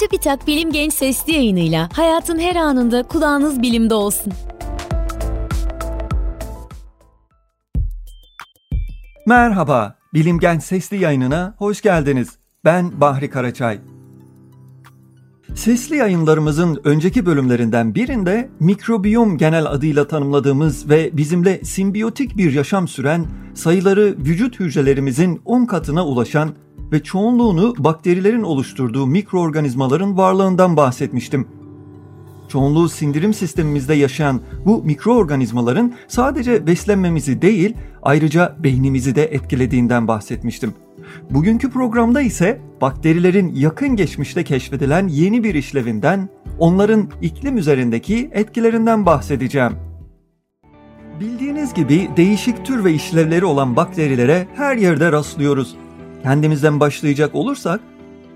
TÜBİTAK Bilim Genç Sesli yayınıyla hayatın her anında kulağınız bilimde olsun. Merhaba, Bilim Genç Sesli yayınına hoş geldiniz. Ben Bahri Karaçay. Sesli yayınlarımızın önceki bölümlerinden birinde mikrobiyom genel adıyla tanımladığımız ve bizimle simbiyotik bir yaşam süren, sayıları vücut hücrelerimizin 10 katına ulaşan ve çoğunluğunu bakterilerin oluşturduğu mikroorganizmaların varlığından bahsetmiştim. Çoğunluğu sindirim sistemimizde yaşayan bu mikroorganizmaların sadece beslenmemizi değil, ayrıca beynimizi de etkilediğinden bahsetmiştim. Bugünkü programda ise bakterilerin yakın geçmişte keşfedilen yeni bir işlevinden, onların iklim üzerindeki etkilerinden bahsedeceğim. Bildiğiniz gibi değişik tür ve işlevleri olan bakterilere her yerde rastlıyoruz. Kendimizden başlayacak olursak,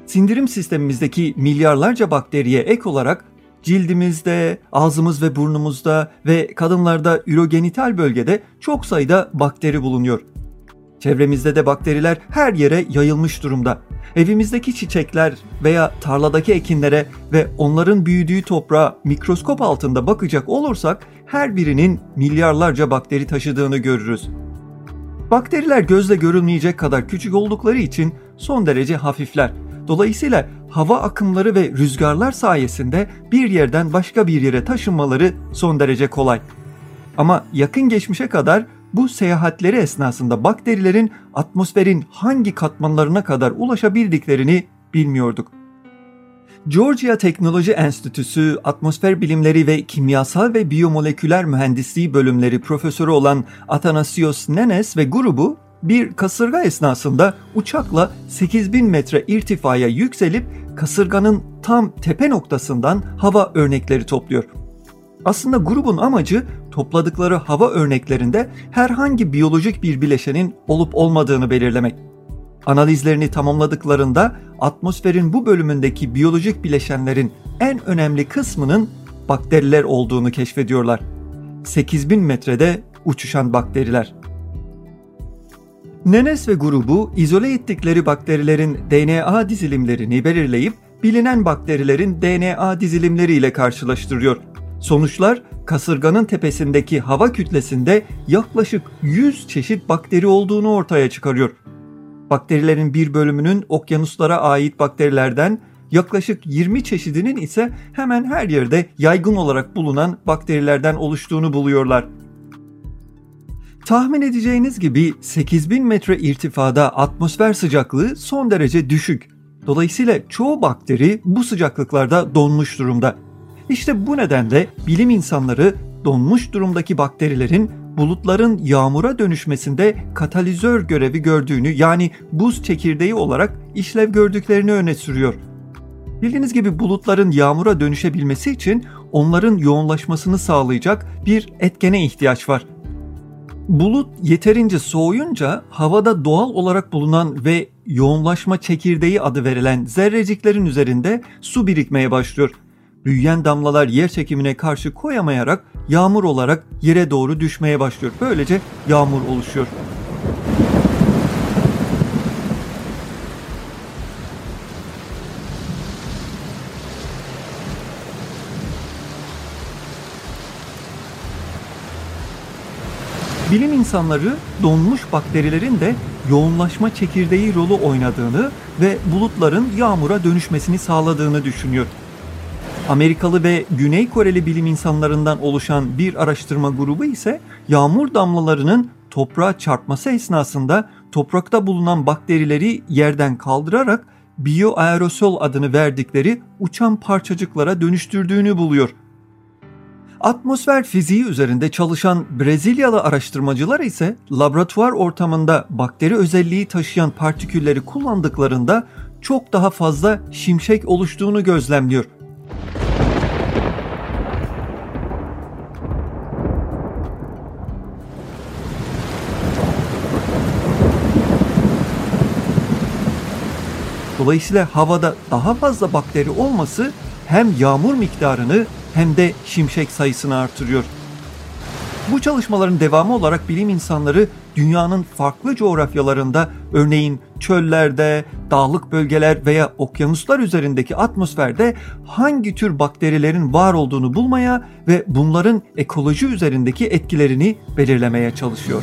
sindirim sistemimizdeki milyarlarca bakteriye ek olarak cildimizde, ağzımız ve burnumuzda ve kadınlarda ürogenital bölgede çok sayıda bakteri bulunuyor. Çevremizde de bakteriler her yere yayılmış durumda. Evimizdeki çiçekler veya tarladaki ekinlere ve onların büyüdüğü toprağa mikroskop altında bakacak olursak her birinin milyarlarca bakteri taşıdığını görürüz. Bakteriler gözle görülmeyecek kadar küçük oldukları için son derece hafifler. Dolayısıyla hava akımları ve rüzgarlar sayesinde bir yerden başka bir yere taşınmaları son derece kolay. Ama yakın geçmişe kadar bu seyahatleri esnasında bakterilerin atmosferin hangi katmanlarına kadar ulaşabildiklerini bilmiyorduk. Georgia Teknoloji Enstitüsü Atmosfer Bilimleri ve Kimyasal ve Biyomoleküler Mühendisliği bölümleri profesörü olan Athanasios Nenes ve grubu bir kasırga esnasında uçakla 8000 metre irtifaya yükselip kasırganın tam tepe noktasından hava örnekleri topluyor. Aslında grubun amacı topladıkları hava örneklerinde herhangi biyolojik bir bileşenin olup olmadığını belirlemek. Analizlerini tamamladıklarında atmosferin bu bölümündeki biyolojik bileşenlerin en önemli kısmının bakteriler olduğunu keşfediyorlar. 8000 metrede uçuşan bakteriler. Nenes ve grubu izole ettikleri bakterilerin DNA dizilimlerini belirleyip bilinen bakterilerin DNA dizilimleriyle karşılaştırıyor. Sonuçlar kasırganın tepesindeki hava kütlesinde yaklaşık 100 çeşit bakteri olduğunu ortaya çıkarıyor. Bakterilerin bir bölümünün okyanuslara ait bakterilerden, yaklaşık 20 çeşidinin ise hemen her yerde yaygın olarak bulunan bakterilerden oluştuğunu buluyorlar. Tahmin edeceğiniz gibi 8000 metre irtifada atmosfer sıcaklığı son derece düşük. Dolayısıyla çoğu bakteri bu sıcaklıklarda donmuş durumda. İşte bu nedenle bilim insanları donmuş durumdaki bakterilerin bulutların yağmura dönüşmesinde katalizör görevi gördüğünü yani buz çekirdeği olarak işlev gördüklerini öne sürüyor. Bildiğiniz gibi bulutların yağmura dönüşebilmesi için onların yoğunlaşmasını sağlayacak bir etkene ihtiyaç var. Bulut yeterince soğuyunca havada doğal olarak bulunan ve yoğunlaşma çekirdeği adı verilen zerreciklerin üzerinde su birikmeye başlıyor büyüyen damlalar yer çekimine karşı koyamayarak yağmur olarak yere doğru düşmeye başlıyor. Böylece yağmur oluşuyor. Bilim insanları donmuş bakterilerin de yoğunlaşma çekirdeği rolü oynadığını ve bulutların yağmura dönüşmesini sağladığını düşünüyor. Amerikalı ve Güney Koreli bilim insanlarından oluşan bir araştırma grubu ise yağmur damlalarının toprağa çarpması esnasında toprakta bulunan bakterileri yerden kaldırarak bioaerosol adını verdikleri uçan parçacıklara dönüştürdüğünü buluyor. Atmosfer fiziği üzerinde çalışan Brezilyalı araştırmacılar ise laboratuvar ortamında bakteri özelliği taşıyan partikülleri kullandıklarında çok daha fazla şimşek oluştuğunu gözlemliyor. Dolayısıyla havada daha fazla bakteri olması hem yağmur miktarını hem de şimşek sayısını artırıyor. Bu çalışmaların devamı olarak bilim insanları dünyanın farklı coğrafyalarında örneğin çöllerde, dağlık bölgeler veya okyanuslar üzerindeki atmosferde hangi tür bakterilerin var olduğunu bulmaya ve bunların ekoloji üzerindeki etkilerini belirlemeye çalışıyor.